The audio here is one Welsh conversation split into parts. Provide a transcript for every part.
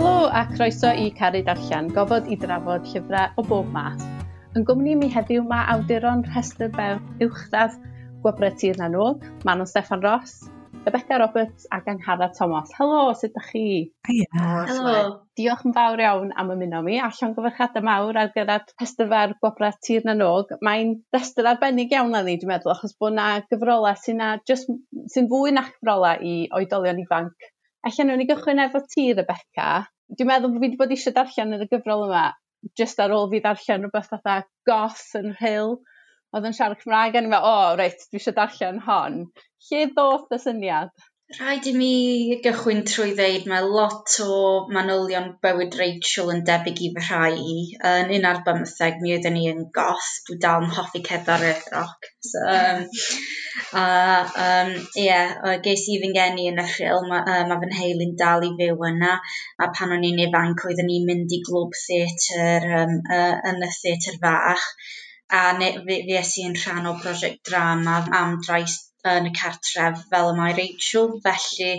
Helo a croeso i Caru Darllen, gofod i drafod llyfrau o bob math. Yn gwmni mi heddiw mae awduron rhestr mewn uwchradd Gwobre Tir na Nôl, Manon Steffan Ross, Rebecca Roberts ac Anghara Thomas. Helo, sut ydych chi? Ia. Helo. Diolch yn fawr iawn am ymuno mi a llongyfarchiadau mawr ar gyrraedd rhestyfer Gwobre Tir na Nog. Mae'n rhestr arbennig iawn na ni, dwi'n meddwl, achos bod yna gyfrolau sy'n sy, just, sy fwy na chyfrolau i oedolion ifanc Alla nhw'n ni gychwyn efo ti, Rebecca. Dwi'n meddwl bod fi wedi bod eisiau darllen yn y gyfrol yma, jyst ar ôl fi darllen rhywbeth fatha goth yn rhyl, oedd yn siarad Cymraeg, a ni'n meddwl, o, reit, dwi eisiau darllen hon. Lle ddoth y syniad? Rhaid i mi gychwyn trwy ddeud mae lot o manylion bywyd Rachel yn debyg i fy rhai i. Yn un ar bymtheg, mi oedden ni yn goth. Dwi dal yn hoffi cerdded roc. So, um, a, um, yeah, ges i fy ngeni yn y ffilm, mae uh, ma fy nheulu'n dal i fyw yna. A pan o'n i'n ifanc, oedden ni'n mynd i glwb theatr um, uh, yn y theatr fach. A ne, fi, fi es i'n rhan o brosiect drama am drais yn y cartref fel y mae Rachel, felly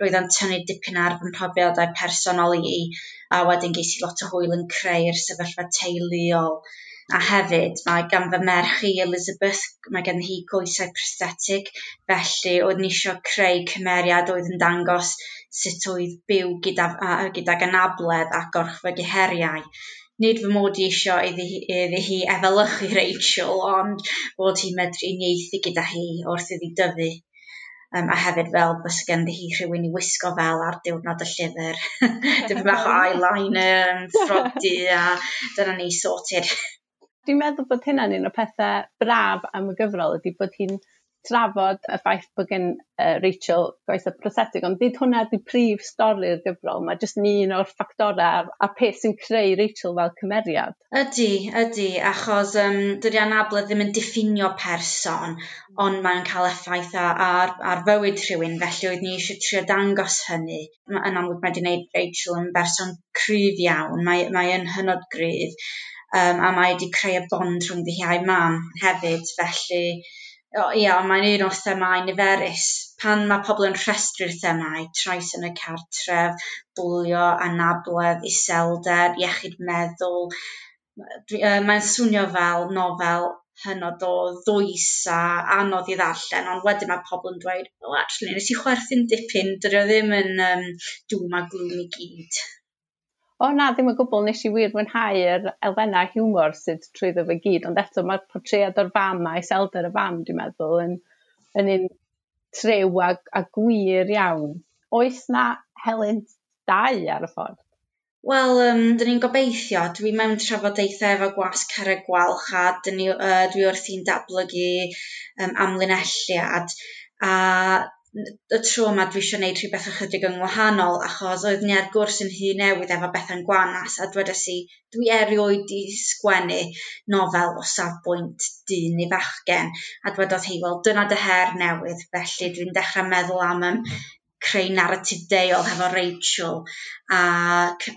roedd o'n tynnu dipyn ar fy mhrofiadau personol i a wedyn ges i lot o hwyl yn creu'r sefyllfa teuluol. A hefyd, mae gan fy merch i Elizabeth, mae gen hi goesau prosthetig, felly oedd ni eisiau creu cymeriad oedd yn dangos sut oedd byw gyda, gydag anabledd a gorchfyg i heriau nid fy mod i eisiau iddi, iddi hi efelychu Rachel, ond bod hi'n medru unieithu gyda hi wrth iddi dyfu. Um, a hefyd fel bys ganddi hi rhywun i wisgo fel ar diwrnod y llyfr. Dyma bach o eyeliner yn ffrodi a dyna ni sorted. Dwi'n meddwl bod hynna'n un o pethau braf am y gyfrol ydy bod hi'n trafod y ffaith bod gen uh, Rachel goesau prosetig, ond dyd hwnna di prif stori'r gyfrol, mae jyst ni un o'r ffactorau a peth sy'n creu Rachel fel cymeriad. Ydy, ydy, achos um, dydy anabledd ddim yn diffinio person, ond mae'n cael effaith ar, ar fywyd rhywun, felly oedd ni eisiau trio dangos hynny. Yn amlwg mae wedi gwneud Rachel yn berson cryf iawn, mae, mae yn hynod gryf, um, a mae wedi creu y bond rhwng ddihiau mam hefyd, felly o, ia, mae'n un o'r themau niferus. Pan mae pobl yn rhestru'r themau, trais yn y cartref, bwlio, anabledd, iselder, iechyd meddwl, mae'n swnio fel nofel hynod o ddwys a anodd i ddarllen, ond wedyn mae pobl yn dweud, well, actually, nes i chwerthu'n dipyn, dydw o ddim yn um, dŵm a glwm i gyd o na, ddim yn gwbl nes i wir mwynhau'r elfennau hiwmor sydd trwyddo fe gyd, ond eto mae'r portread o'r fam a iselder y fam, dwi'n meddwl, yn, yn un trew a, a gwir iawn. Oes na Helen dau ar y ffordd? Wel, um, dyn ni'n gobeithio. Dwi mewn trafodaethau efo gwasg y gwalch a dyn ni, uh, dwi wrthi'n datblygu um, amlinelliad. A y tro yma dwi eisiau gwneud rhywbeth ychydig yn wahanol achos oedd ni ar gwrs yn hyn newydd efo Bethan Gwanas a dwedes i dwi erioed i sgwennu nofel o safbwynt dyn i fachgen. A dwedodd hi wel dyna dy her newydd felly dwi'n dechrau meddwl am ym creu narratif deol hefo Rachel a,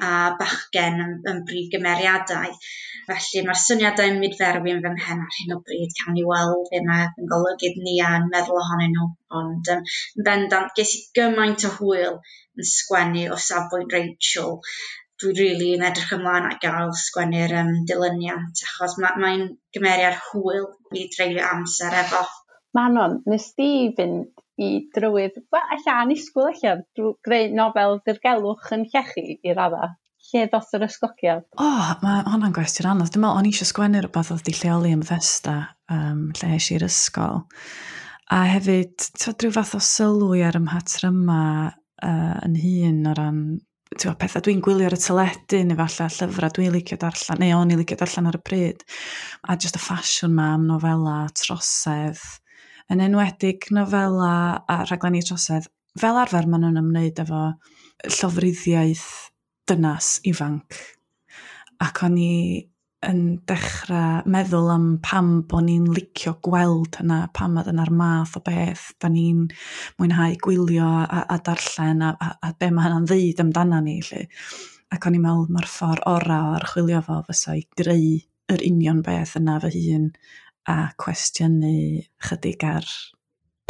a bachgen yn, yn brif gymeriadau. Felly mae'r syniadau yn midferwi yn fy mhen ar hyn o bryd, cawn ni weld be mae yn golygydd ni a yn meddwl ohonyn nhw. Ond um, bendant, ges i gymaint o hwyl yn sgwennu o safbwynt Rachel. Dwi rili really yn edrych ymlaen at gael sgwennu'r um, dilyniant, achos mae'n mae gymeriad hwyl i dreulio amser efo. Manon, nes di fynd i drywydd, wel, alla anisgwyl alla, greu nofel dirgelwch yn llechi i radda. Lle ddos yr ysgogiad? O, oh, mae hwnna'n gwestiwn anodd. Dwi'n meddwl, o'n eisiau sgwennu rhywbeth oedd di lleoli yn festa, um, lle eisiau i'r ysgol. A hefyd, ti'n rhyw fath o sylw ar ym yma uh, yn hun o ran tywa, pethau dwi'n gwylio ar y teledu neu falle llyfrau dwi'n licio darllen, neu o'n i licio darllen ar y pryd. A jyst y ffasiwn ma am nofela, trosedd, yn enwedig nofela a rhaglenni trosedd, fel arfer maen nhw'n ymwneud efo llofruddiaeth dynas ifanc. Ac o'n i yn dechrau meddwl am pam bod ni'n licio gweld hynna, pam oedd yna'r math o beth, da ni'n mwynhau gwylio a, a darllen a, a, a be mae hynna'n ddeud amdana ni. Lle. Ac o'n i'n meddwl mae'r ffordd ora o archwilio fo fysa i greu yr union beth yna fy hun a cwestiynu chydig ar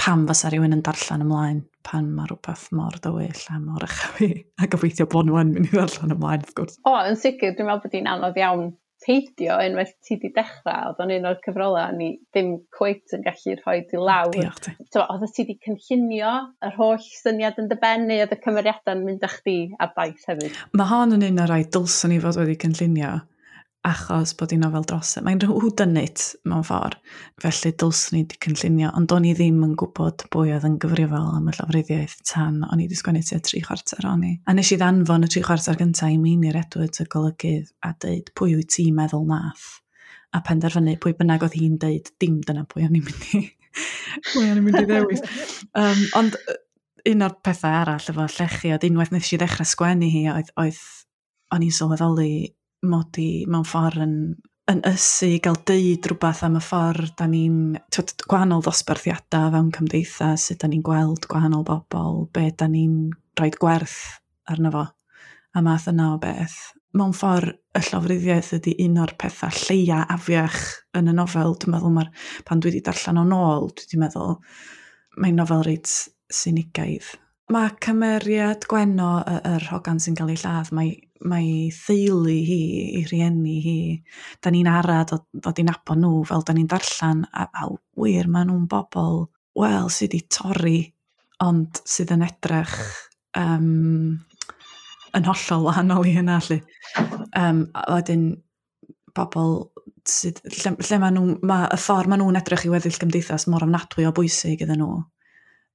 pam fysa rhywun yn darllen ymlaen pan mae rhywbeth mor dywyll a mor uchafu a gobeithio bod nhw yn mynd i ddarllen ymlaen wrth gwrs. O, yn sicr, dwi'n meddwl bod hi'n anodd iawn peidio unwaith ti wedi dechrau, oedd o'n un o'r cyfrolau ni ddim cweit yn gallu rhoi di lawr. Diolch ti. So, oedd ti wedi cynllunio yr holl syniad yn dibynnu, oedd y cymeriadau yn mynd â chdi a daith hefyd? Mae hon yn un o'r rai dylsyn ni fod wedi cynllunio, achos bod hi'n ofel dros e. Mae'n rhyw dynit mewn ffordd, felly dylswn ni wedi cynllunio, ond o'n i ddim yn gwybod bwy oedd yn gyfrifol am y llofruddiaeth tan o'n i wedi sgwennu tua tri chwarter o'n i. A nes i ddanfon y tri chwarter gyntaf i Meinir Edwards y golygydd a dweud pwy wyt ti'n meddwl nath a penderfynu pwy bynnag oedd hi'n dweud dim dyna pwy o'n i'n mynd i pwy o'n i'n mynd i ddewis. Um, ond un o'r pethau arall efo llechi, oedd unwaith nes i ddechrau sgwennu hi, oedd, oedd o'n i'n sylweddoli mod i mewn ffordd yn, yn ysu, i gael deud rhywbeth am y ffordd da ni'n gwahanol ddosbarthiadau fewn cymdeithas, sut da ni'n gweld gwahanol bobl, be da ni'n rhoi gwerth arno fo, a math yna o beth. Mewn ffordd, y llofruddiaeth ydy un o'r pethau lleia afiach yn y nofel. Dwi'n meddwl, mae'r, pan dwi wedi darllen o'n ôl, dwi wedi meddwl, mae'n nofel reit sinigaidd mae cymeriad Gwenno, yr hogan sy'n cael ei lladd, mae, mae theulu hi, i rhieni hi, da ni'n ara dod, dod i'n abon nhw fel da ni'n darllen, a, a wir, maen nhw'n bobl, wel, sydd wedi torri, ond sydd yn edrych um, yn hollol wahanol i hynna, lle. Um, a wedyn, bobl sydd, lle, lle maen nhw, ma, y ffordd maen nhw'n edrych i weddill gymdeithas mor ofnadwy o bwysig iddyn nhw.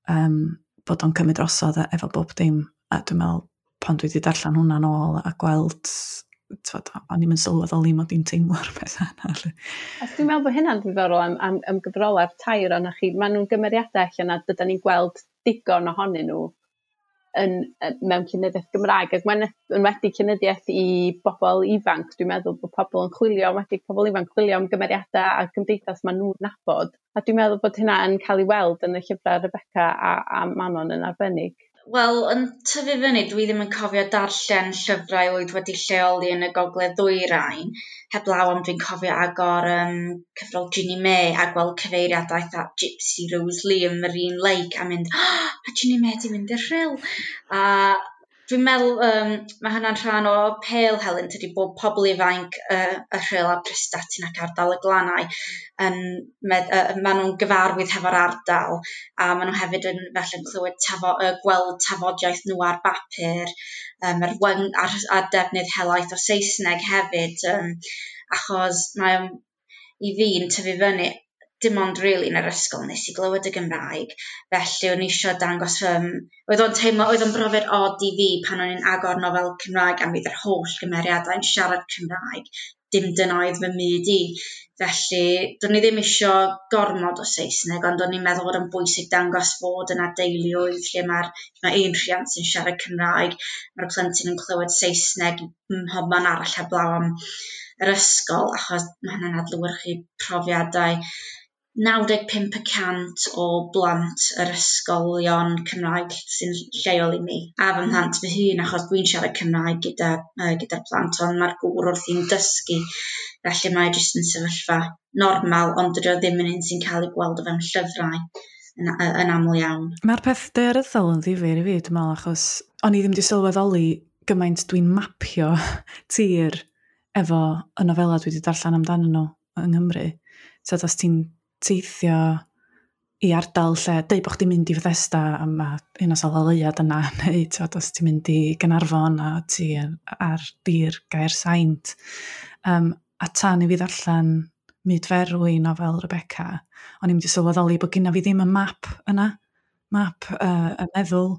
Um, bod o'n cymryd drosodd e efo bob dim. A dwi'n meddwl, pan dwi wedi darllen hwnna'n ôl a gweld tfod, o'n i'n sylweddol ni mod i'n teimlo'r peth yna. Os dwi'n meddwl bod hynna'n ddiddorol am, am, am gyfrolau'r tair o'na chi. Maen nhw'n gymeriadau allan a dydyn ni'n gweld digon ohonyn nhw yn, yn, mewn cynyddiaeth Gymraeg, ac mae'n wedi cynyddiaeth i bobl ifanc. Dwi'n meddwl bod pobl yn chwilio, wedi pobl ifanc chwilio am gymeriadau a gymdeithas maen nhw'n nabod. A dwi'n meddwl bod hynna yn cael ei weld yn y llyfrau Rebecca a, a Manon yn arbennig. Wel, yn tyfu fyny, dwi ddim yn cofio darllen llyfrau oedd wedi lleoli yn y gogledd ddwyrain, heblaw am dwi'n cofio agor um, cyfrol Ginny May a gweld cyfeiriadau eitha Gypsy Rose Lee yn Marine Lake a mynd, oh, mae Ginny May di mynd i'r rhyl. A Dwi'n meddwl um, mae hynna'n rhan o pale Helen, tydi bod pobl ifanc uh, y rhyl a prestatyn ac ardal y glanau, um, med, uh, maen nhw'n gyfarwydd hefo'r ardal a maen nhw hefyd yn felly'n clywed tafo, uh, gweld tafodiaeth nhw ar bapur um, ar, ar, ar defnydd helaeth o Saesneg hefyd um, achos mae i fi'n tyfu fyny dim ond rili yn yr ysgol nes i glywed y Gymraeg. Felly o'n i eisiau dangos fy... Oedd o'n teimlo, oedd o'n brofiad od i fi pan o'n i'n agor nofel Cymraeg a fydd yr holl gymeriadau'n siarad Cymraeg. Dim dyna oedd fy myd i. Felly, do'n i ddim eisiau gormod o Saesneg, ond o'n i'n meddwl bod yn bwysig dangos fod yna deuluoedd lle mae'r mae un rhiant sy'n siarad Cymraeg, mae'r plentyn yn clywed Saesneg ym mhobman arall heblaw am yr ysgol, achos mae hynny'n adlywyrchu profiadau 95% o blant yr ysgolion Cymraeg sy'n lleol i mi a fy mhlant fy hun achos dwi'n siarad Cymraeg gyda, uh, gyda'r plant ond mae'r gŵr wrth i'n dysgu felly mae e jyst yn sefyllfa normal ond dydw o ddim yn un sy'n cael ei gweld o fewn llyfrau yn, yn aml iawn. Mae'r peth deryddol yn ddifur i fi dwi'n meddwl achos o'n i ddim wedi sylweddoli gymaint dwi'n mapio tir efo y nofela dwi wedi darllen amdano nhw yng Nghymru. So, os ti'n teithio i ardal lle dweud bod chdi'n mynd i Fethesda a mae un o sal yna neu tywed, os ti'n mynd i Gynarfon a ti ar dir gair saint um, a tan i fi ddarllen Midferwi nofel Rebecca o'n i'n mynd i sylweddoli bod gynna fi ddim y map yna map uh, y meddwl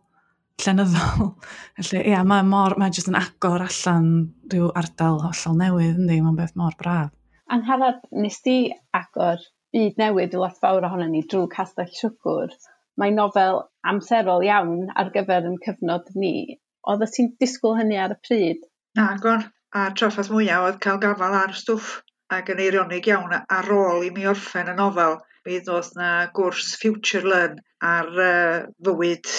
llenyddol. Felly, ia, mae mor, mae jyst yn agor allan rhyw ardal hollol newydd, ynddi, mae'n beth mor braf. Angharad, nes ti agor byd newydd i lot fawr ohono ni drwy Castell Siwgwr, mae'n nofel amserol iawn ar gyfer yn cyfnod ni. Oedd ti'n disgwyl hynny ar y pryd? Na, gwan. A traffaith mwyaf oedd cael gafal ar stwff ac yn eirionig iawn ar ôl i mi orffen y nofel. Mi ddodd na gwrs Future Learn ar uh, fywyd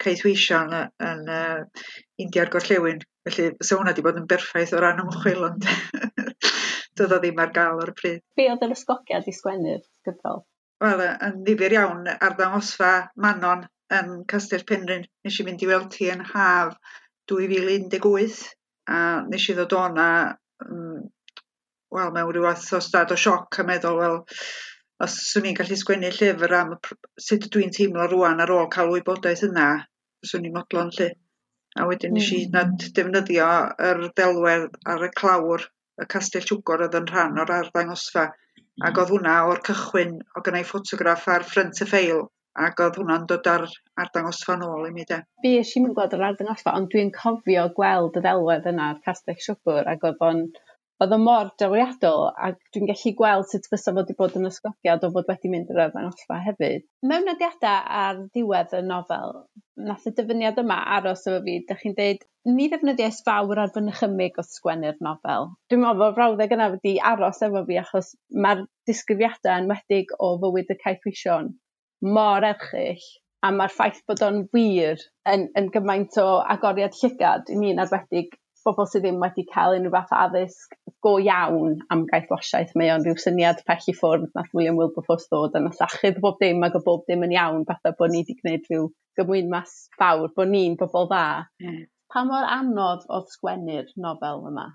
caethweision yn uh, India'r Gorllewin. Felly, fysa hwnna wedi bod yn berffaith o ran ymchwil, ond doedd o ddim ar gael o'r pryd. Be oedd yr ysgogiad i sgwennu'r gyfrol? Wel, yn ddifur iawn, ar ddangosfa Manon yn Castell Penrhyn. Nes i fynd i weld hi yn haf 2018 a nes i ddod o'na um, mm, wel, mewn rhyw fath o stad o sioc a meddwl, wel, os swn i'n gallu sgwennu llyfr am sut dwi'n teimlo rwan ar ôl cael wybodaeth yna, swn i'n modlon lle. A wedyn nes mm. i hmm. nad defnyddio yr delwedd ar y clawr y Castell Tiwgor oedd yn rhan o'r arddangosfa hmm. ac oedd hwnna o'r cychwyn o gynnau ffotograff ar ffrynt y ffeil ac oedd hwnna'n dod ar arddangosfa nôl i mi de. Fi eisiau mynd gweld yr arddangosfa ond dwi'n cofio gweld y ddelwedd yna ar Castell siwgr. ac oedd o'n oedd o mor drawiadol ac dwi'n gallu gweld sut fysa fod wedi bod yn ysgogiad o fod wedi mynd i'r efen allfa hefyd. Mewn nodiadau ar ddiwedd y nofel, nath y dyfyniad yma aros efo fi, da chi'n deud, ni ddefnyddiais fawr ar fy nychymig o sgwennu'r nofel. Dwi'n meddwl bod frawddeg yna wedi aros efo fi achos mae'r disgrifiadau enwedig o fywyd y caethwision mor erchyll a mae'r ffaith bod o'n wir yn, yn gymaint o agoriad llygad i mi arbedig bobl sydd ddim wedi cael unrhyw fath addysg go iawn am gaeth wasiaeth. Mae o'n rhyw syniad pell i ffwrdd nath William Wilberforce ddod yn asachu bob dim ac o bob dim yn iawn, fatha bod ni wedi gwneud rhyw gymwyn mas fawr, bod ni'n bobl dda. Mm. Pa mor anodd oedd sgwennu'r nofel yma?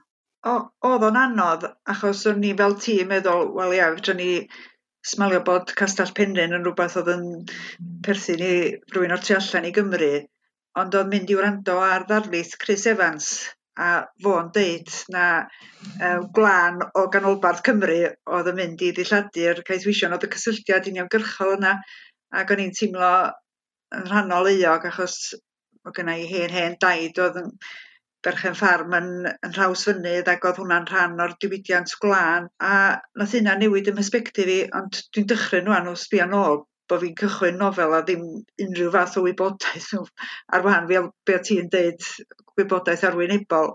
O, oedd o'n anodd, achos o'n ni fel tîm meddwl, wel ia, fydra ni smalio bod Castell Penrhyn yn rhywbeth oedd yn perthyn i rhywun o'r tu allan i Gymru, ond oedd mynd i wrando ar ddarlith Chris Evans a fo'n deud na uh, glân o ganolbarth Cymru oedd yn mynd i ddilladur'r caethwision oedd y cysylltiad uniongyrchol yna ac o'n i'n teimlo yn rhannol euog achos o gennau i hen hen daid oedd yn berchen ffarm yn, yn rhaws fynydd ac oedd hwnna'n rhan o'r diwydiant glân a nath hynna newid ym mhysbectif i ond dwi'n dychryn rwan o sbio nôl bod fi'n cychwyn nofel a ddim unrhyw fath o wybodaeth ar wahan fel be' ti'n deud gwybodaeth arwynebol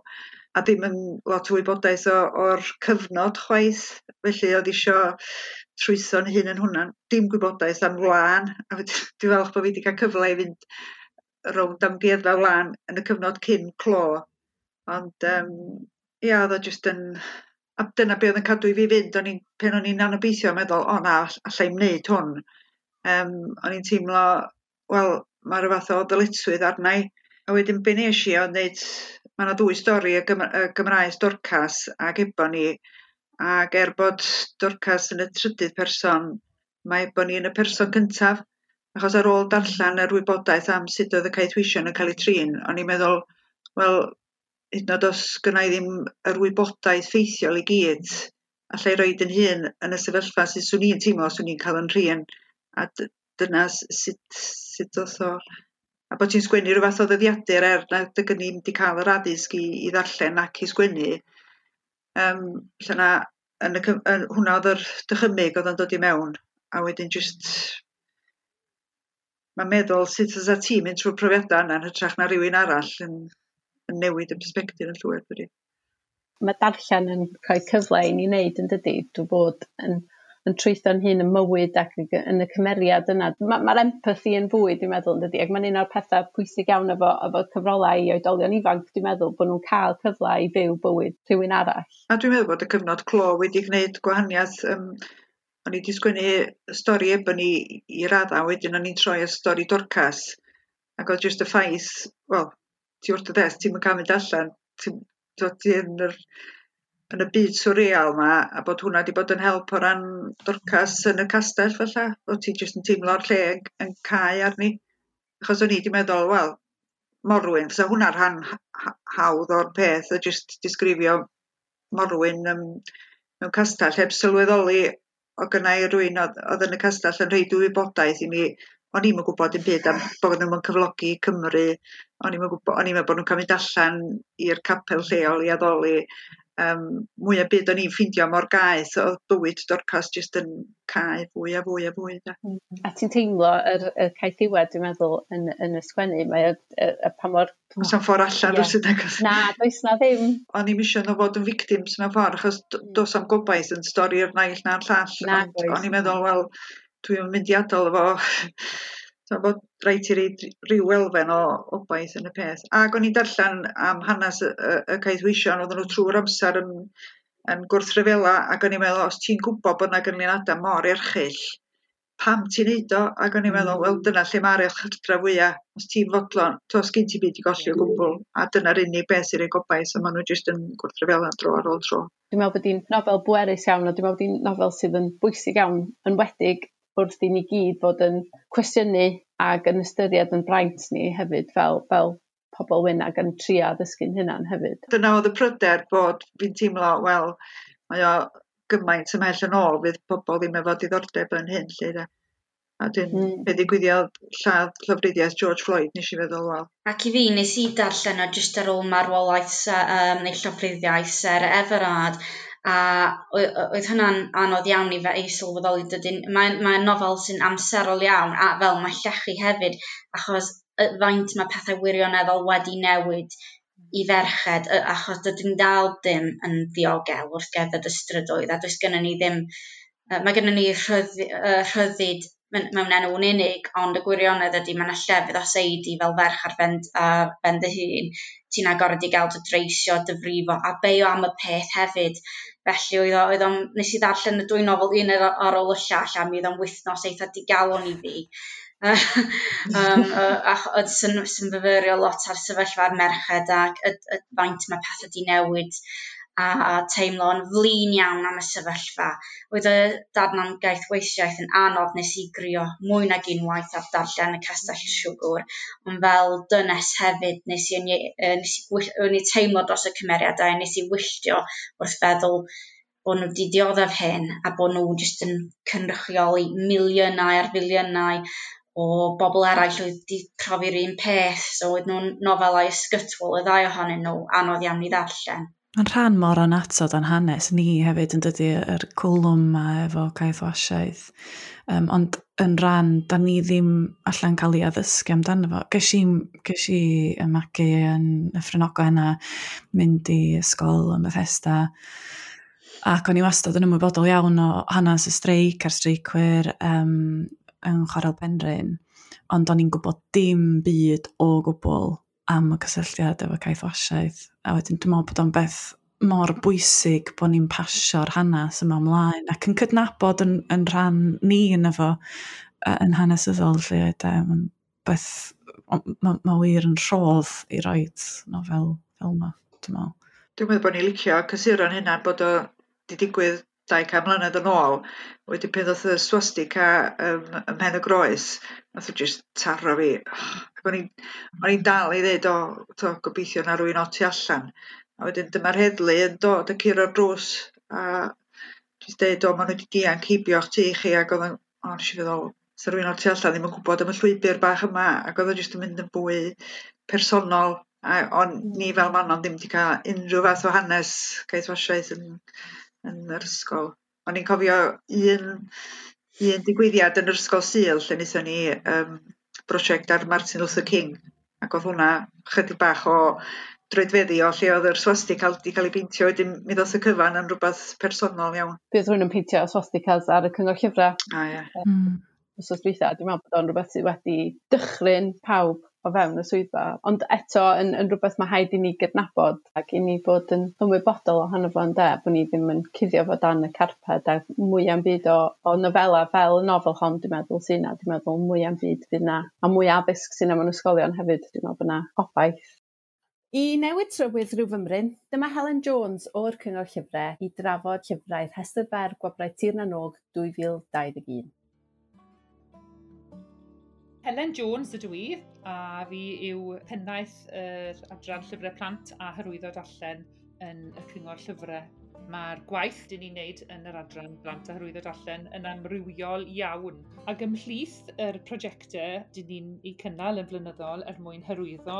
a ddim yn lot o wybodaeth o o'r cyfnod chwaith felly oedd isio trwytho'n hun yn hwnna. Dim gwybodaeth am wlân a dwi'n falch bod fi wedi cael cyfle i fynd rownd am amgueddfa wlân yn y cyfnod cyn clo ond um, ia oedd o jyst yn a dyna be' oedd yn cadw i fi fynd o'n i'n pen o'n i'n anobeithio meddwl o na all- allai'm neud hwn um, o'n i'n teimlo, wel, mae rhyw fath o ddyletswydd arna i. A wedyn be nes i o'n dweud, mae yna dwy stori y, Gym y Gymraes Dorcas ac Eboni, ac er bod Dorcas yn y trydydd person, mae Eboni yn y person cyntaf, achos ar ôl darllen yr wybodaeth am sut oedd y caethwision yn cael ei trin, o'n i'n meddwl, wel, hyd yn oed os gynnau i ddim yr wybodaeth ffeithiol i gyd, allai roed yn hun yn y sefyllfa sy'n swn i'n teimlo swn i'n cael yn rhin a dyna sut, sut oedd o a bod ti'n sgwennu rhywbeth o ddyddiadur er na dy gynnu wedi cael yr addysg i, i ddarllen ac i sgwennu. Um, lle na, yn y, yn, hwnna oedd yr dychymig oedd yn dod i mewn a wedyn just mae'n meddwl sut oes ti mynd trwy'r profiadau yna yn hytrach na rhywun arall yn, yn newid y perspektif yn llwyr dydy. Mae darllen yn cael cyfle i ni wneud yn dydy, dwi'n bod yn yn trwytho'n hun yn mywyd ac yn y cymeriad yna. Mae'r ma empathy yn fwy, dwi'n meddwl, yn dydi, ac mae'n un o'r pethau pwysig iawn efo, efo cyfrolau i oedolion ifanc, dwi'n meddwl, bod nhw'n cael cyfle i fyw bywyd rhywun arall. A dwi'n meddwl bod y cyfnod clo wedi gwneud gwahaniaeth um, O'n i wedi sgwennu stori ebyn i, i raddau, wedyn o'n i'n troi y stori dorcas. Ac oedd jyst y ffais, wel, ti wrth y des, ti'n mynd cael mynd allan, ti'n dod yn yr yn y byd swreal yma, a bod hwnna wedi bod yn help o ran dorcas yn y castell falle bod ti jyst yn teimlo'r lle yn, yn cae arni. Achos o'n i wedi meddwl wel morwyn. Fysa hwnna rhan hawdd o'r peth a jyst disgrifio morwyn um, mewn castell. Heb sylweddoli o gynnau rhywun oedd yn y castell yn rhaid i wybodaeth i mi o'n i'm yn gwybod yn byd am bod nhw'n cyflogi Cymru, o'n i'm yn gwybod, o'n i'n meddwl bod nhw'n cael mynd allan i'r capel lleol i addoli um, mwy o byd o'n i'n ffeindio mor gaeth o bywyd Dorcas jyst yn cael fwy a fwy a fwy. Da. A ti'n teimlo yr, yr caeth diwedd, dwi'n meddwl, yn, yn y sgwennu, mae y, y, y pa mor... Oes o'n ffordd allan yeah. rwy'n agos. Na, does na ddim. O'n i'n misio nhw fod yn victims mewn ffordd, achos mm. dos am gobaith yn stori'r naill na'r llall. Na, o'n i'n meddwl, wel, dwi'n mynd i adael efo So bod rhaid i reid rhyw elfen o obaith yn y peth. Ac o'n i'n darllen am hanes y, y, y caethweision, oedden nhw trwy'r amser yn, yn gwrthryfela, ac o'n i'n meddwl, os ti'n gwybod bod yna gynlyniadau mor erchill, pam ti'n neud o? Ac o'n i'n meddwl, wel mm. dyna lle mae'r chydra fwyaf, os ti'n fodlon, to os sgyn ti byd i golli o mm. gwbl, a dyna'r unig beth sy'n ei gobaith, a maen nhw jyst yn gwrthryfela dro ar ôl tro. Dwi'n meddwl bod hi'n nofel bwerus iawn, a dwi'n meddwl bod hi'n nofel sydd yn bwysig iawn, yn wedig wrth i ni gyd fod yn cwestiynu ac yn ystyried yn braint ni hefyd fel, fel pobl wynag yn trio ddysgu'n hynna'n hefyd. Dyna oedd y pryder bod fi'n teimlo, wel, mae o gymaint ymhell yn ôl fydd pobl ddim efo diddordeb yn hyn lle da. A dwi'n mm. be ddigwyddiad lladd llofruddiaeth George Floyd nes i feddwl wel. Ac i fi nes i darllen o jyst ar ôl marwolaeth um, neu llofruddiaeth ser Everard a oedd hynna'n anodd iawn i fe ei sylweddoli dydyn mae'n mae nofel sy'n amserol iawn a fel mae llechi hefyd achos y faint mae pethau wirioneddol wedi newid i ferched achos dydyn dal dim yn ddiogel wrth gerdded y strydoedd a does gennym ni ddim mae gennym ni rhyddid mewn enw'n unig, ond y gwirionedd ydy mae yna llefydd os eidi fel ferch ar ben, ar ben dy hun, ti'n agored i gael dy dreisio, dyfrifo, a beio am y peth hefyd. Felly oedd o, oedd o, nes i ddarllen y dwy nofel un ar, ar ôl y llall a mi oedd o'n wythnos eitha digalon i fi. um, ac oedd sy'n, sy'n fyfyrio lot ar sefyllfa'r merched ac y, y faint mae pethau di newid a teimlo'n flin iawn am y sefyllfa. Oedd y darnamgaeth weisiaeth yn anodd nes i grio mwy nag unwaith ar darllen y castell siwgwr, ond fel dynes hefyd nes i, nes i, nes i teimlo dros y cymeriadau, nes i wylltio wrth feddwl bod nhw wedi dioddef hyn a bod nhw jyst yn cynrychioli miliynau ar filiynau o bobl eraill oedd wedi profi'r un peth, so oedd nhw'n nofelau ysgytwol, y ddau ohonyn nhw, anodd iawn i ddarllen. Mae'n rhan mor anatod o'n hanes ni hefyd yn dydy yr cwlwm ma efo caeth wasiaeth. Um, ond yn rhan, da ni ddim allan cael ei addysgu amdano fo. Ges i, ges i magu yn y ffrinogo yna, mynd i ysgol yn Bethesda. Ac o'n i wastad yn ymwybodol iawn o hanes y streic a'r streicwyr um, yn chwarael penryn. Ond o'n i'n gwybod dim byd o gwbl am y cysylltiad efo caeth wasiaeth. A wedyn dwi'n meddwl bod o'n beth mor bwysig bod ni'n pasio'r hanes yma ymlaen ac yn cydnabod yn, yn rhan ni yn efo yn hanesyddol lle edem yn beth mae ma wir yn rhodd i roed nofel fel yma, dwi'n meddwl. Dwi'n meddwl bod ni'n licio cysuron hynna bod o di digwydd 200 mlynedd yn ôl, wedi pen ddoth y swastika um, ym Mhen y Groes, nath o jyst taro fi. Ac o'n i'n dal i ddweud, o, to, gobeithio na rwy'n oti allan. A wedyn dyma'r heddlu yn dod y cyr o'r drws, a jyst dweud, o, maen nhw wedi dianc heibio tu i chi, ac oedd o'n, o, nes i feddwl, sa rwy'n oti allan ddim yn gwybod am y llwybr bach yma, ac oedd o jyst yn mynd yn fwy personol, a o'n ni fel manon ddim wedi cael unrhyw fath o hanes gaeth wasiaeth yn yn yr ysgol. O'n i'n cofio un, un digwyddiad yn yr ysgol Sul lle wnaethon ni um, brosiect ar Martin Luther King ac oedd hwnna chydig bach o droedfeddi o lle oedd yr swastig cael, di cael ei beintio wedyn mi ddoth y cyfan yn rhywbeth personol iawn. Bydd rhywun yn peintio swastigas ar y cyngor llyfrau. A ie. Um, mm wrth dweitha, dwi'n meddwl bod o'n rhywbeth sydd wedi dychryn pawb o fewn y swyddfa. Ond eto yn, yn rhywbeth mae haid i ni gydnabod ac i ni bod yn ymwybodol ohono fo ynde, bod ni ddim yn cuddio fo dan y carped a mwy am byd o, o nofela fel y nofel hon, dwi'n meddwl sy'n na, dwi'n meddwl mwy am byd fydd na, a mwy addysg sy'n am yn ysgolion hefyd, dwi'n meddwl bod na obaith. I newid trywydd rhyw fymryn, dyma Helen Jones o'r Cyngor Llyfrau i drafod llyfrau Rhestr Fer Gwabrau Tir na Nog 2021. Helen Jones ydw i, a fi yw pennaeth yr Adran Llyfrau Plant a Hyrwyddo darllen yn y Cyngor Llyfrau. Mae'r gwaith dyn ni'n neud yn yr Adran Blant a Hyrwyddo darllen yn amrywiol iawn. Ac ymhlith yr prosiectau dyn ni'n ei cynnal yn flynyddol er mwyn hyrwyddo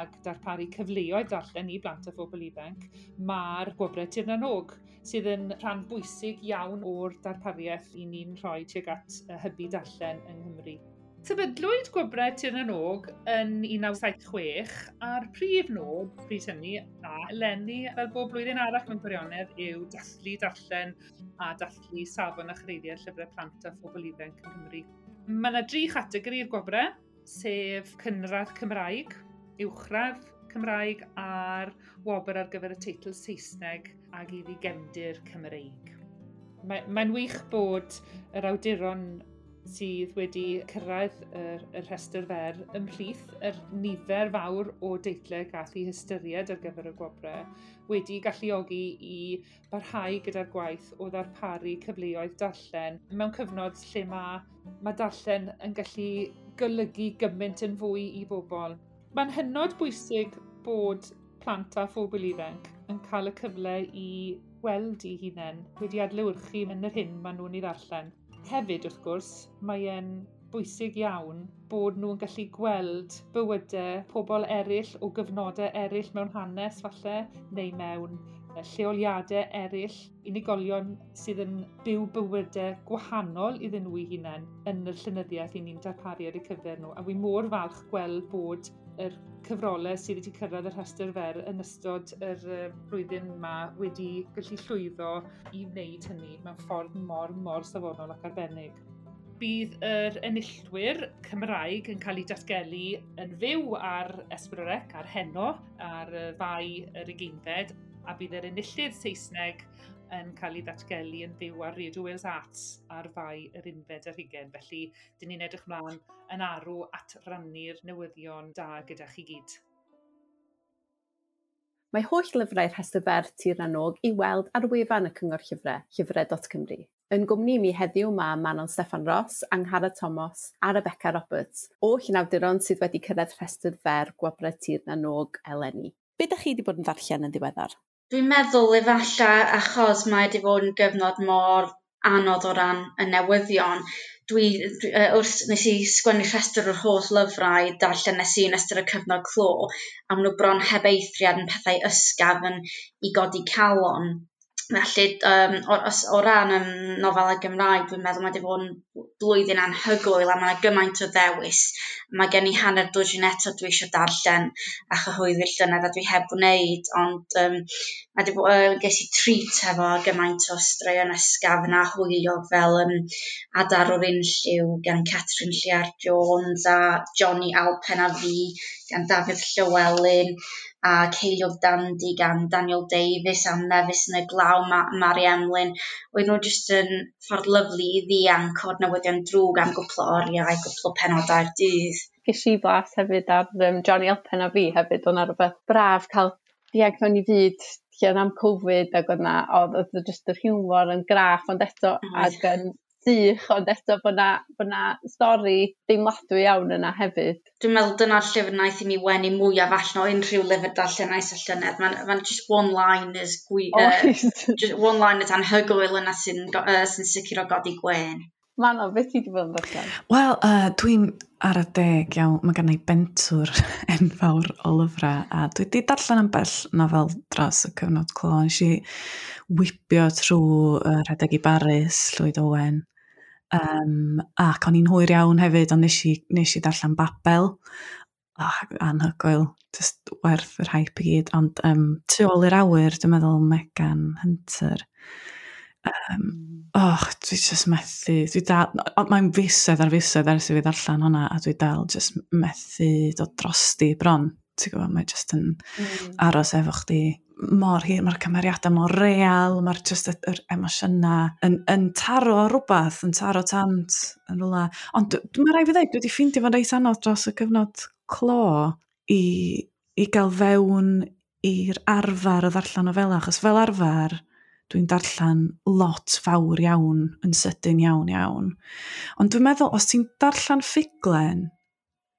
ac darparu cyfleoedd darllen i blant a phobl ifanc, mae'r gwobrau tirnanog sydd yn rhan bwysig iawn o'r darpariaeth i ni'n rhoi tuag at hybu darllen yng Nghymru. Sefydlwyd gwybrau Tyn Og yn 1976 a'r prif nod pryd hynny a lenni fel bob blwyddyn arall mewn gwirionedd yw dathlu darllen a dathlu safon a chreiddiau llyfrau plant a phobl ifanc yn Cymru. Mae yna dri chategori'r gwobrau, sef cynradd Cymraeg, uwchradd Cymraeg a'r wobr ar gyfer y teitl Saesneg ag iddi gefndir Cymreig. Mae'n mae wych bod yr awduron sydd wedi cyrraedd yr, y rhestr fer ymhlith yr nifer fawr o deitlau gath i hystyried ar gyfer y gwobrau wedi galluogi i barhau gyda'r gwaith o ddarparu cyfleoedd darllen mewn cyfnod lle mae, mae darllen yn gallu golygu gymaint yn fwy i bobl. Mae'n hynod bwysig bod plant a phobl ifanc yn cael y cyfle i weld i hunain wedi adlewyrchu yn yr hyn maen nhw'n ei ddarllen. Hefyd wrth gwrs, mae e'n bwysig iawn bod nhw'n gallu gweld bywydau pobl eraill o gyfnodau eraill mewn hanes falle, neu mewn lleoliadau eraill, unigolion sydd yn byw bywydau gwahanol iddyn nhw i hunain yn y llynyddiaeth i ni'n darparu ar eu cyfer nhw. A wi mor falch gweld bod yr cyfrolau sydd wedi cyrraedd y rhestr fer yn ystod yr blwyddyn yma wedi gallu llwyddo i wneud hynny mewn ffordd mor, mor safonol ac arbennig bydd yr enillwyr Cymraeg yn cael ei datgelu yn fyw ar Esbrorec, ar Heno, ar y ddau yr ugeinfed, a bydd yr enillydd Saesneg yn cael ei ddatgelu yn fyw ar Radio Wales Arts ar fai yr unfed ar hugen. Felly, dyn ni'n edrych mlaen yn arw at rannu'r newyddion da gyda chi gyd. Mae holl lyfrau rhestr fer Tir Nanog i weld ar wefan y Cyngor Llyfrau, llyfrau.cymru. Yn gwmni mi heddiw mae Manon Steffan Ross, Anghara Thomas a Rebecca Roberts o llunawduron sydd wedi cyrraedd rhestr fer gwobrau tir na nog eleni. Be ydych chi wedi bod yn ddarllen yn ddiweddar? Dwi'n meddwl efallai achos mae wedi bod yn gyfnod mor anodd o ran y newyddion. Dwi dwi uh, wrth nes i sgwennu rhestr o'r holl lyfrau darllenes i yn ystod y cyfnod clo a ma' bron heb eithriad yn pethau ysgafn i godi calon. Felly, um, o, o ran um, nofelau Gymraeg, dwi'n meddwl mae wedi bod yn blwyddyn anhygoel a mae gymaint o ddewis. Mae gen i hanner dwysyn eto dwi eisiau darllen a chyhoeddi llynedd a dwi heb wneud, ond um, mae wedi bod, uh, ges i trit efo gymaint o straeon ysgaf yna hwylio fel um, Adar o'r Unlliw gan Catherine Lliar Jones a Johnny Alpen a fi gan David Llywelyn a Ceiliog Dandy gan Daniel Davis a Mefus yn y Glaw, Ma Mari Emlyn. Oedd nhw jyst yn ffordd lyflu i ddianc o'r newyddion drwg am gwpl o oriau, gwpl o penodau'r dydd. Ges i blas hefyd ar um, Johnny Elpen a fi hefyd, o'na rhywbeth braf cael diag mewn i fyd lle am Covid ac o'na, oedd jyst yr hiwmor yn graff, ond eto, ac yn sych, ond eto bod na, bod na stori deimladwy iawn yna hefyd. Dwi'n meddwl dyna'r llyfr naeth i mi wenu mwyaf allan o unrhyw lyfr darllenais y llynedd. Mae'n ma just one-liners gwy... Oes. Uh, just one-liners anhygoel yna sy'n uh, sy sicr o godi gwen. Mano, beth ti wedi bod yn berchen? Wel, uh, dwi'n ar y deg iawn, mae gen i bentwr enfawr o lyfrau a dwi wedi darllen am bell nofel dros y cyfnod clo. Nes i wibio trwy uh, Rhedeg i Baris, Llwyd Owen, um, ac o'n i'n hwyr iawn hefyd, ond nes i, nes i darllen Babel, oh, anhygoel, just werth yr hype i gyd, ond um, tu ôl i'r awyr, dwi'n meddwl Megan Hunter, Um, oh, dwi just methu. Dwi dal, mae'n fusedd ar fusedd ers i fi ddarllen hwnna, a dwi dal just methu dod drosti bron. Ti'n gwybod, mae just yn mm. aros efo chdi mor hir, mae'r cymeriadau mor real, mae'r just yr emosiynau yn, yn taro rhywbeth, yn taro tant, yn rhywle. Ond mae'n rhaid fi ddweud, dwi wedi ffeindio fo'n reit anodd dros y cyfnod clo i, i gael fewn i'r arfer o ddarllen o fel achos fel arfer, dwi'n darllen lot fawr iawn yn sydyn iawn iawn. Ond dwi'n meddwl, os ti'n darllen ffuglen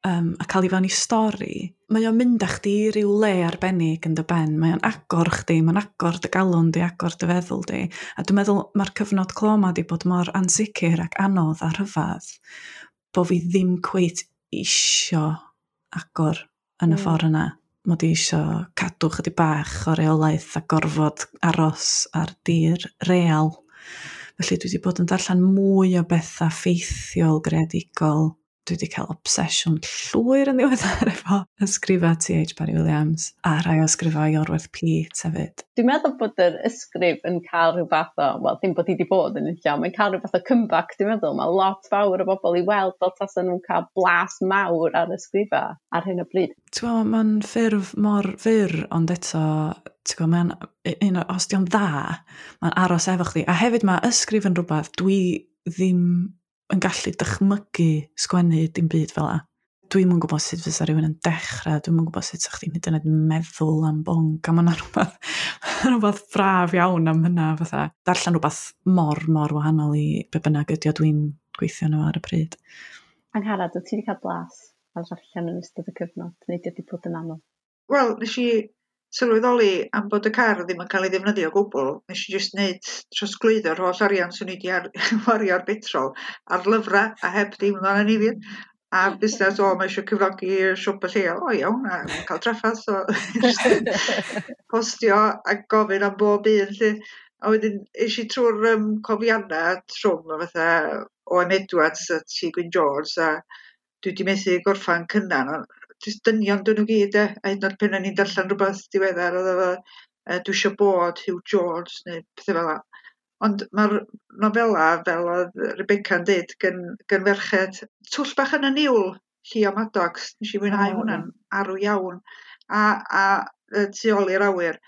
um, a cael ei fewn i stori, mae o'n mynd â chdi i ryw le arbennig yn dy ben. Mae o'n agor chdi, mae'n agor dy galon di, agor dy feddwl di. A dwi'n meddwl mae'r cyfnod clo ma di bod mor ansicr ac anodd a rhyfedd bod fi ddim cweith isio agor yn y mm. ffordd yna mod i isio cadw chydig bach o reolaeth a gorfod aros ar dir real. Felly dwi wedi bod yn darllen mwy o bethau ffeithiol greadigol dwi wedi cael obsesiwn llwyr yn ddiweddar efo ysgrifau T.H. Barry Williams a rhai o ysgrifau Orwell Pete hefyd. Dwi'n meddwl bod yr ysgrif yn cael rhyw fath o, wel, ddim bod hi wedi bod yn illa, mae'n cael rhyw fath o comeback, dwi'n meddwl. Mae lot fawr o bobl i weld fel tasen nhw'n cael blas mawr ar ysgrifau ar hyn o bryd. Ti'n mae'n ffurf mor fyr, ond eto ti'n gwybod, mae'n un o, os di'n dda, mae'n aros efo chdi. A hefyd mae ysgrif yn rhywbeth dwi ddim yn gallu dychmygu sgwennu dim byd fel a. Dwi'm yn gwybod sut fysa rhywun yn dechrau, dwi'm yn gwybod sut sa'ch chi'n hyd yn oed meddwl am bong, a mae'n rhywbeth, rhywbeth braf iawn am hynna, fatha darllen rhywbeth mor, mor wahanol i be bynnag ydy o dwi'n gweithio nhw ar y pryd. Angharad, wyt ti wedi cael blas ar ddarllen yn ystod y cyfnod, neu wedi bod yn anodd? Wel, nes i sylweddoli am bod y car ddim yn cael ei ddefnyddio o gwbl, nes i jyst wneud trosglwyddo'r holl arian swn i wedi ar, wario ar betrol ar lyfrau a heb deimlo'n anifin. A busnes, o, mae eisiau cyflogi siwp y lleol. O iawn, a mae'n cael traffath. So, postio a gofyn am bob un. Lle. A wedyn, eisiau trwy'r um, cofiannau trwm, o fatha O.M. Edwards a T. Gwyn Jones, a dwi wedi methu gorffan cynnan, jyst dynion 'dyn nhw gyd e. a hyd yn o'd pan o'n i'n darllen rhywbeth diweddar oedd efo yy dwi eisiau bod Hugh George neu pethau fel fela ond mae'r nofela fel o'dd Rebecca'n dweud, gan, gan ferched Twll Bach yn y Niwl Llio Maddox nes i fwynhau oh, hwnna'n arw iawn a a yy Tu ôl i'r Awyr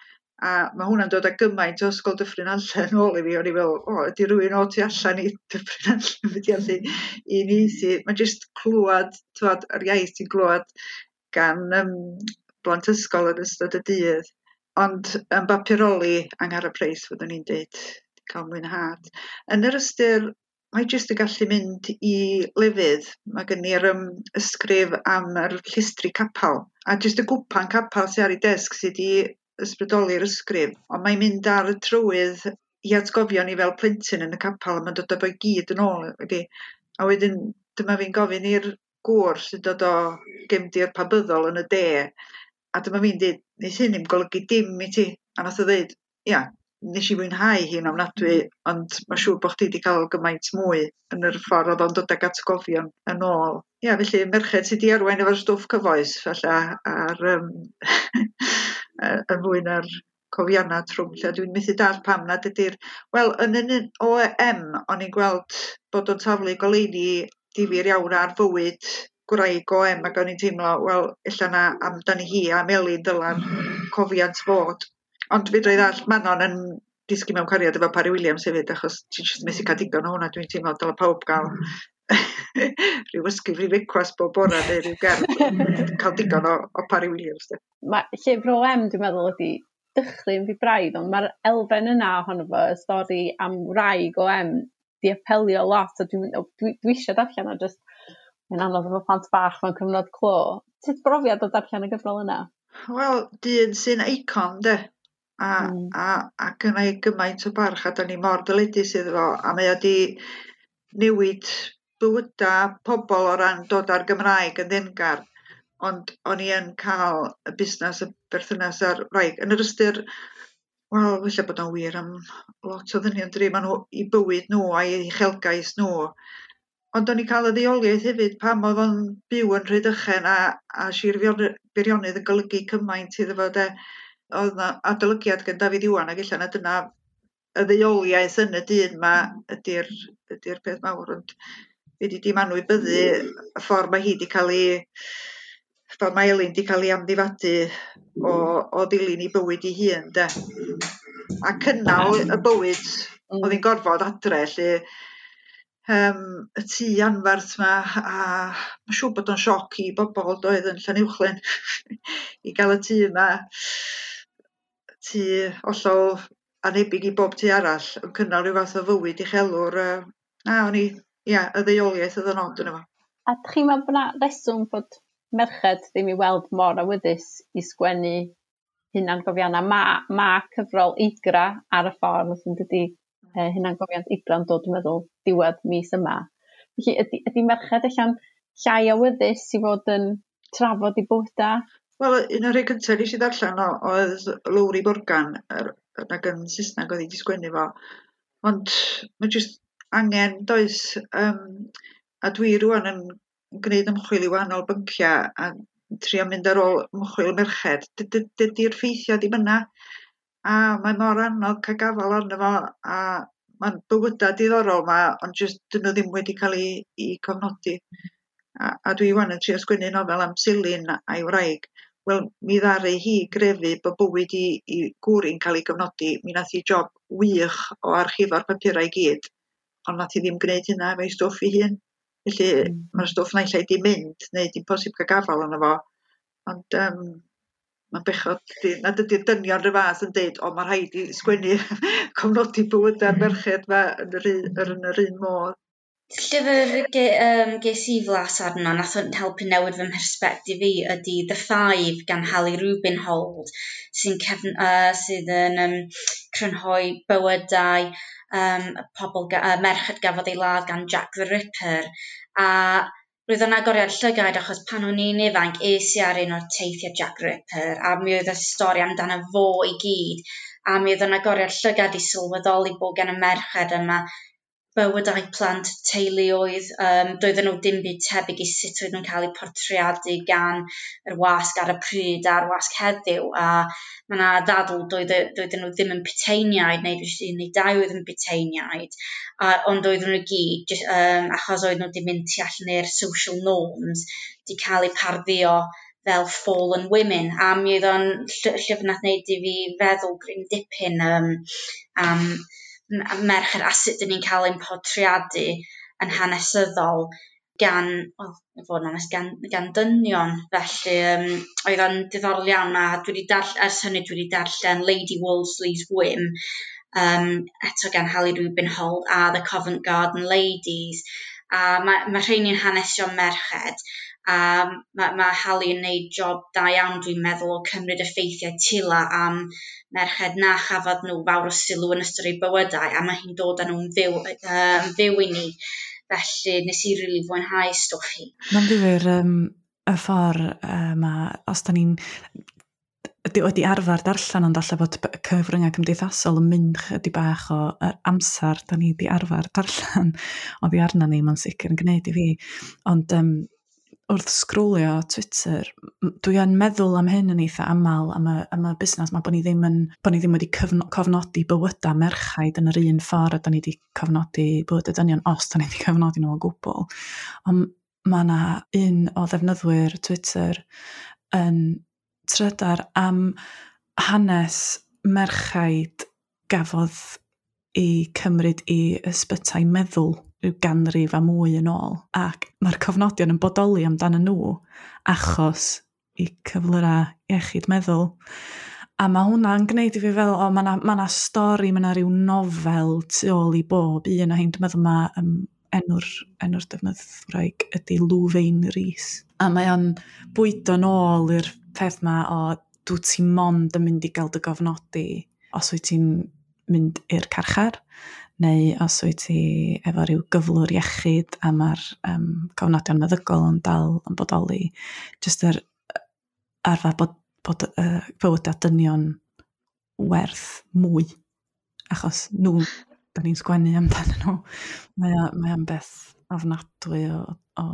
A mae hwnna'n dod â gymaint o ysgol Dyffryn Nantlle ôl i fi o'n i fel o ydy rhywun o tu allan i Dyffryn allan wedi allu i ni si. Mae jyst clywed, t'wod yr iaith ti'n clywed gan um, blant ysgol yn ystod y dydd. Ond yn bapuroli angen y preis, fyddwn ni'n deud cael mwynhad. Yn yr ystyr mae jyst yn gallu mynd i lefydd. Mae gen i'r um, ysgrif am yr llistri capal. A jyst y gwpan capal sy'n ar ei desg sydd wedi ysbrydoli'r ysgrif ond mae'n mynd ar y trywydd i atgofio ni fel plentyn yn y capel, a mae'n dod o fo gyd yn ôl ydi a wedyn dyma fi'n gofyn i'r gŵr sy'n dod o gefndir pabyddol yn y de a dyma fi'n dweud, nes hyn i'n golygu dim i ti a nath o ddeud ia nes i fwynhau hi'n ofnadwy ond mae siŵr bod chdi wedi cael gymaint mwy yn yr ffordd oedd o'n dod ag atgofion yn ôl. Ia felly merched sydd wedi arwain efo'r stwff cyfoes falle ar yym yy yn fwy na'r cofianna trwm lle dwi'n methu dallt pam. Nad ydy'r wel yn yn OM o'n i'n gweld bod o'n taflu goleini difyr iawn ar fywyd gwraig OM ac o'n i'n teimlo wel illa na amdani hi a Melin dylan cofiant fod. Ond fi droi ddall Manon yn disgu mewn cariad efo Parry Williams hefyd achos ti'n jyst methu cael digon o hwnna dwi'n teimlo dyle pawb gael rhyw ysgifri fecwas bob bora neu rhyw gerdd cael digon o, o Parry Williams. De. Mae llyfr OM dwi'n meddwl ydy dychryn fi braidd, ond mae'r elfen yna ohono fo, y stori am wraig OM, di apelio lot, a dwi'n dwi, dwi eisiau darllen o just yn anodd efo plant bach mewn cyfnod clo. Sut brofiad o darllen y gyfrol yna? Wel, dyn sy'n eicon, de. A, mm. a, a gynnau gymaint o barch, a da ni mor dyledus iddo fo, a mae o di newid bywyda pobl o ran dod ar Gymraeg yn ddengar ond o'n i yn cael y busnes y berthynas ar wraig. Yn yr ystyr wel, felly bod o'n wir am lot o ddynion dri maen nhw i bywyd nhw a i uchelgais nhw. Ond o'n i cael y ddeoliaeth hefyd pam oedd o'n byw yn Rhydychen a, a Sir Beirionnydd yn golygu cymaint iddo fo de. Oedd na adolygiad gan David Iwan ac illa na dyna y ddeoliaeth yn y dyn yma ydy'r ydy peth mawr ond wedi dim anwybyddu y ffordd mae hi wedi cael ei ffordd mae Elin wedi cael ei amddifadu o, mm. o ddilyn i bywyd i hun de. A cynnal y mm. bywyd mm. oedd hi'n gorfod adre lle um, y tŷ anfarth yma a mae'n siŵr bod o'n sioc i bobl doedd yn Llanuwchlen i gael y tŷ yma tŷ ollol anebyg i bob tŷ arall yn cynnal rhyw fath o fywyd i chelwr uh, na o'n i ia, y ddeuoliaeth oedd yn od yn efo. A ddech chi'n meddwl bod yna reswm bod merched ddim i weld mor awyddus i sgwennu hunan gofiannau? Mae ma cyfrol eigra ar y ffordd yn dydi uh, hunan gofiant eigra'n dod, dwi'n meddwl, diwedd mis yma. Felly, ydy, ydy merched allan llai awyddus i fod yn trafod i bwyda? Wel, un o'r rhai cyntaf nes i ddarllen o, oedd Lowry Morgan, er, nag yn Saesneg oedd hi wedi sgwennu fo. Ond mae jyst angen does um, a dwi rwan yn gwneud ymchwil i wahanol bynciau a trio mynd ar ôl ymchwil merched. Dydy'r ffeithiau ddim yna a mae mor anodd cael gafael arno fo a mae'n bywydau diddorol yma, ond jyst dyn nhw ddim wedi cael ei, ei cofnodi. A, a dwi wan yn trio sgwennu nofel am Silin a'i wraig. Wel mi ddaru hi grefu bod bywyd i, i gwrin cael ei gofnodi mi nath hi job wych o archifo'r papurau i gyd ond nath i ddim gwneud hynna efo'i stwff i hun. Felly mm. mae'r stwff naill ei di mynd, neu di'n posib cael gafal yna fo. Ond um, mae'n bechod, nad ydy'r dynion y fath yn deud, o mae rhaid i sgwennu cofnodi bywydau'r hmm. merched fe yn yr, yn yr un modd. Llyfr ge, um, ges i flas arno, nath o'n helpu newid fy mhersbectif i, ydy The Five gan Hallie Rubinhold, sy'n uh, sydd yn um, crynhoi bywydau um, pobl, uh, merched gafodd ei ladd gan Jack the Ripper. A roedd yn agoriad llygaid achos pan o'n i'n ifanc es i ar un o'r teithiau Jack Ripper a mi oedd y stori amdano fo i gyd a mi oedd yn agoriad llygad i sylweddoli bod gen y merched yma bywydau plant teuluoedd. Um, doedden nhw dim byd tebyg i sut oedden nhw'n cael eu portreadu gan yr wasg ar y pryd a'r wasg heddiw. A mae yna ddadl doedden, doedden nhw ddim yn piteiniaid neu rwy'n sy'n neu dau oedd yn piteiniaid. A, ond doedden nhw gyd, just, um, achos oedden nhw wedi mynd tu allan i'r social norms, wedi cael eu parddio fel fallen women a mi oedd o'n llyfnod wneud i fi feddwl gryn dipyn um, am um, merch yr asid dyn ni'n cael ein portreadu yn hanesyddol gan, wel, fod yn onest, gan, gan dynion. Felly, um, oedd o'n diddorol iawn a dwi wedi darll, ers hynny dwi wedi darllen Lady Wolseley's Whim, um, eto gan Hallie Rubin Hall a The Covent Garden Ladies. A mae, mae rheini'n hanesio merched a mae, mae yn gwneud job da iawn dwi'n meddwl o cymryd effeithiau tila am merched na chafodd nhw fawr o sylw yn ystod eu bywydau a mae hi'n dod â nhw'n fyw, uh, fyw i ni felly nes i rili really fwynhau stwff hi. Mae'n ddifur um, y ffordd yma, os da ni'n ydy wedi arfer darllen ond allai bod cyfryngau cymdeithasol yn mynd ydy bach o amser da ni wedi arfer darllen oddi arna ni, mae'n sicr yn gwneud i fi. Ond um, wrth sgrwlio Twitter, dwi yn meddwl am hyn yn eitha aml, am y, am y busnes mae bod ni ddim, yn, bod ni ddim wedi cyfno, cofnodi bywydau merchaid yn yr un ffordd a da ni wedi cofnodi bywyda dynion, os da ni wedi cofnodi nhw o gwbl. Ond mae yna un o ddefnyddwyr Twitter yn trydar am hanes merchaid gafodd i cymryd i ysbytau meddwl rhyw ganrif a mwy yn ôl. Ac mae'r cofnodion yn bodoli amdano nhw achos i cyflyrau iechyd meddwl. A mae hwnna'n gwneud i fi fel, o, mae yna ma, stori, mae yna rhyw nofel tu ôl i bob un o hyn. Dwi'n meddwl mae um, enw'r, enw'r defnydd Ffraig ydy Lwfein Rhys. A mae o'n bwydo nôl i'r peth yma o dwi ti mond yn mynd i gael dy gofnodi os wyt ti'n mynd i'r carchar neu os wyt ti efo rhyw gyflwr iechyd a mae'r um, cofnodion meddygol yn dal yn bodoli, jyst yr arfa bod, bod uh, bywydau dynion werth mwy, achos nhw, da ni'n sgwennu amdano nhw. Mae o'n mae beth ofnadwy o, o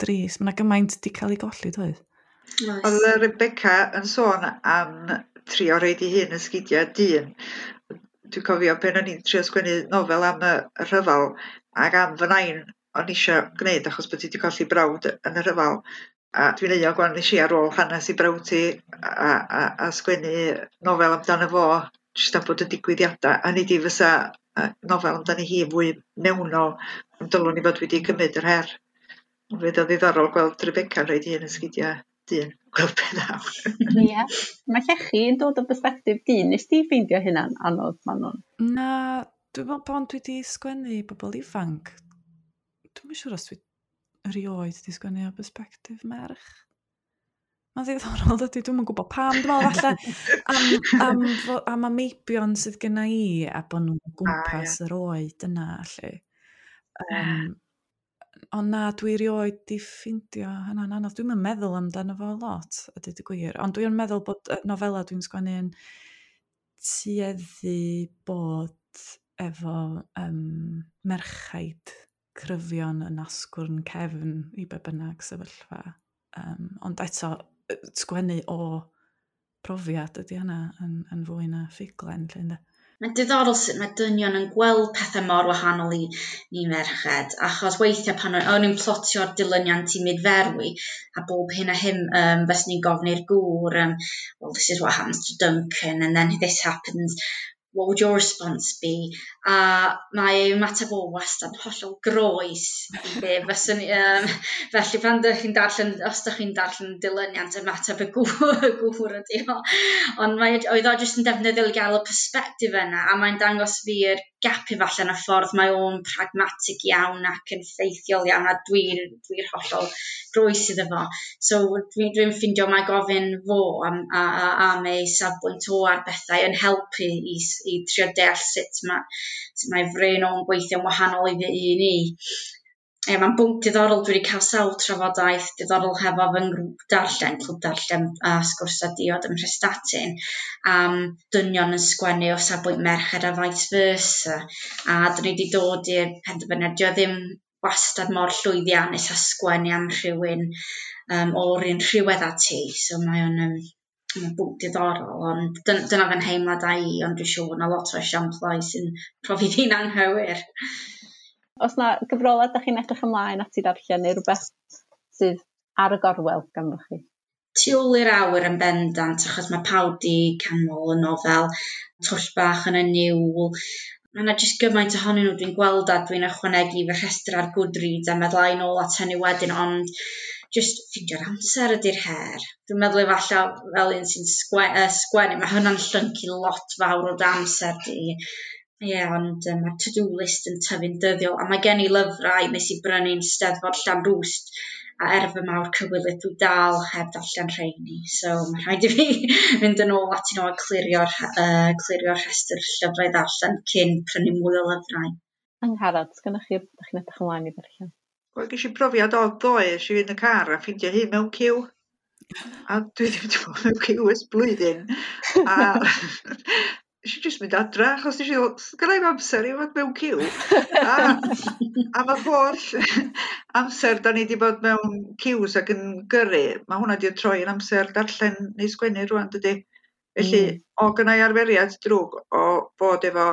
dris. Mae yna gymaint wedi cael ei golli, dweud? Oedd Rebecca yn sôn am trio roed i hun ysgidiau dyn. Dwi'n cofio pen o'n i'n trio sgwennu nofel am y, y rhyfel ac am fy nain o'n eisiau gwneud achos bod ti wedi colli brawd yn y rhyfel. A dwi'n euog gwan nes i ar ôl hanes i brawd ti a, a, a sgwennu nofel amdano fo jyst am bod y digwyddiadau. A nid i fysa nofel amdano hi fwy mewnol, ond dylwn i fod wedi cymryd yr her. Fydd o ddiddorol gweld Rebecca'n rhaid i yn sgidiau dyn gweld Ie. Mae llechi yn dod o perspektif di. Nes ti ffeindio hynna'n anodd, Manon? Na, dwi'n meddwl bod dwi wedi sgwennu bobl ifanc. Dwi'n siŵr os dwi erioed wedi sgwennu o perspektif merch. Mae'n ddiddorol dydy, dwi'n yn gwybod pam, dwi'n meddwl falle am, am, am am ameibion sydd gyna i a bod nhw'n gwmpas ah, yeah. yr oed yna, allu. Um, ond na, dwi rioed di ffindio hynna'n anodd. Dwi'n meddwl amdano fo lot, a dyd y gwir. Ond dwi'n meddwl bod nofela dwi'n sgwennu'n tueddu bod efo um, merchaid cryfion yn asgwrn cefn i be bynnag sefyllfa. Um, ond eto, sgwennu o profiad ydy hynna yn, yn fwy na ffuglen, lle, Mae'n diddorol sut mae dynion yn gweld pethau mor wahanol i ni merched, achos weithiau pan o'n i'n plotio'r dilyniant i midferwi, a bob hyn a hyn um, fes ni'n gofyn i'r gŵr, um, well, this is what happens to Duncan, and then this happens what would your response be? A mae ymateb o wastad hollol groes i be fyswn. Um, felly pan ydych chi'n darllen, os ydych chi'n darllen dilyniant ymateb y gŵr, y ydi o. Ond mae, oedd o jyst yn defnyddiol i gael y perspektif yna a mae'n dangos fi'r gap falle yn y ffordd mae o'n pragmatig iawn ac yn ffeithiol iawn a dwi'n dwi, hollol groes iddo fo. So dwi'n dwi, dwi ffeindio mae gofyn fo am, a, a, am ei safbwynt o ar bethau yn helpu i, i trio deall sut mae, sut mae fren o'n gweithio'n wahanol i fy un i. E, Mae'n bwnc diddorol dwi wedi cael sawl trafodaeth diddorol hefo fy ngrwp darllen, clwb darllen a sgwrs sgwrsau diod ym Mhrestatyn am dynion yn sgwennu o safbwynt merched a vice versa. A dyn ni wedi dod i'r penderfyniad, dio e ddim wastad mor llwyddiannus a sgwennu am rhywun um, o'r un rhywedd a ti. So mae o'n um, mae'n bwnc diddorol, ond dyn, dyna fy heimlad a i, ond dwi'n siŵr bod yna lot o esiamplau sy'n profi ddyn anghywir os na gyfrola da chi'n edrych ymlaen at i ddarllen neu rhywbeth sydd ar y gorwel ganddo chi? Tu ôl i'r awr yn bendant, achos mae pawb di canmol y nofel, twll bach yn y niwl, Mae yna jyst gymaint ohonyn nhw dwi'n gweld a dwi'n ychwanegu fy rhestr ar Goodreads a meddlai nôl at hynny wedyn, ond jyst ffindio'r amser ydy'r her. Dwi'n meddwl efallai fel un sy'n sgwennu, uh, sgwennu, mae hwnna'n llyncu lot fawr o amser di Ie, yeah, ond um, mae'r to-do list yn tyfu'n dyddiol, a mae gen i lyfrau nes i brynu'n steddfod Llanrwst a er fy mawr cywilydd dwi dal heb darllen rheini. So mae rhaid i fi fynd yn ôl at un o'r clirio'r uh, clirio rhestr llyfrau ddarllen cyn prynu mwy o lyfrau. Angharad, sgynnwch chi, ydych chi'n edrych ymlaen i ddarllen? Wel, ges i brofiad o ddoe, es i fynd y car a ffindio hi mewn cyw. A dwi ddim wedi bod mewn cyw ys blwyddyn. A nes i jyst mynd adra, achos nes i ddweud, gyda i'm amser i fod mewn cyw. A, a mae holl amser da ni wedi bod mewn cyws ac yn gyrru, mae hwnna wedi troi yn amser darllen neu sgwennu rwan, dydy. Felly, mm. o gynnau arferiad drwg o bod efo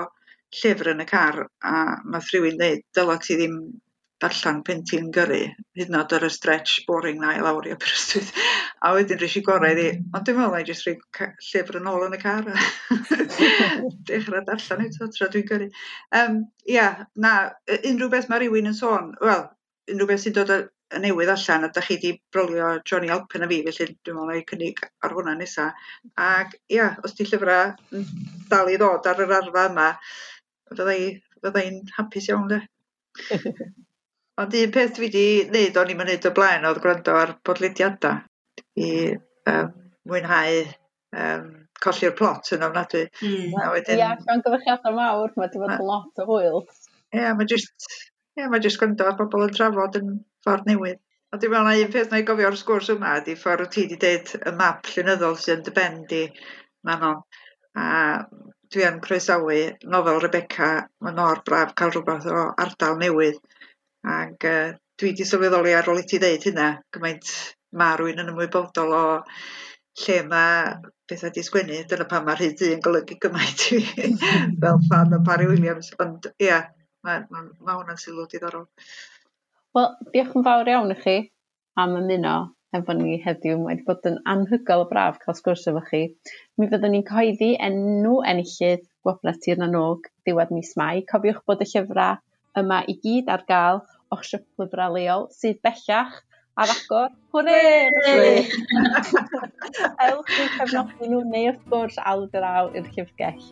llyfr yn y car a mae rhywun dweud, dyla ti ddim darllan Pentin Gyrru, hyd yn oed ar y stretch boring na i lawr i Aberystwyth. A wedyn rhys i gorau iddi, ond dwi'n meddwl na i jyst rhoi llyfr yn ôl yn y car dechrau darllen eto tra dwi'n gyrru. Um, ia, na, unrhyw beth mae rhywun yn sôn, wel, unrhyw beth sy'n dod y newydd allan a da chi wedi brolio Johnny Alpen a fi, felly dwi'n meddwl na i cynnig ar hwnna nesa. Ac ia, os di llyfrau dal i ddod ar yr arfa yma, fydda i'n hapus iawn de. Ond un peth dwi wedi neud o'n i'n mynd o blaen oedd gwrando ar bodlediadau i um, mwynhau um, colli'r plot yn ofnadwy. Mm. A wedyn... Ia, mewn gyfechiadau mawr, mae wedi bod a... lot o hwyl. Ia, mae jyst, ia, mae jyst gwrando ar bobl yn trafod yn ffordd newydd. A dwi'n meddwl na un peth na i gofio o'r sgwrs yma ydy ffordd wyt ti wedi deud y map llynyddol sy'n dy ben di, Manon. A dwi yn croesawu nofel Rebecca, mae mor braf cael rhywbeth o ardal newydd Ac yy dwi wedi sylweddoli ar ôl i ti ddeud hynna gymaint mae rwy'n yn ymwybodol o lle mae bethau 'di sgwennu dyna pan ma' rhy ddu yn golygu gymaint i fel fan o Barry Williams ond ia mae ma' ma' hwnna'n sylw diddorol. Wel diolch yn fawr iawn i chi am ymuno efo ni heddiw. Mae wedi bod yn anhygol o braf cael sgwrs efo chi. Mi fyddwn ni'n cyhoeddi enw enillydd gwobrau Tir na Nanog diwedd mis Mai. Cofiwch bod y llyfrau yma i gyd ar gael o'ch siop lyfrau leol sydd bellach ar agor. Hwrê! Ewch i'w cefnogi nhw neu wrth gwrs al draw i'r llyfrgell.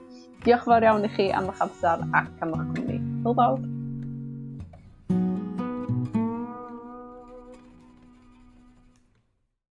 Diolch fawr iawn i chi am eich amser ac am eich cwmni. Hwyl fawr!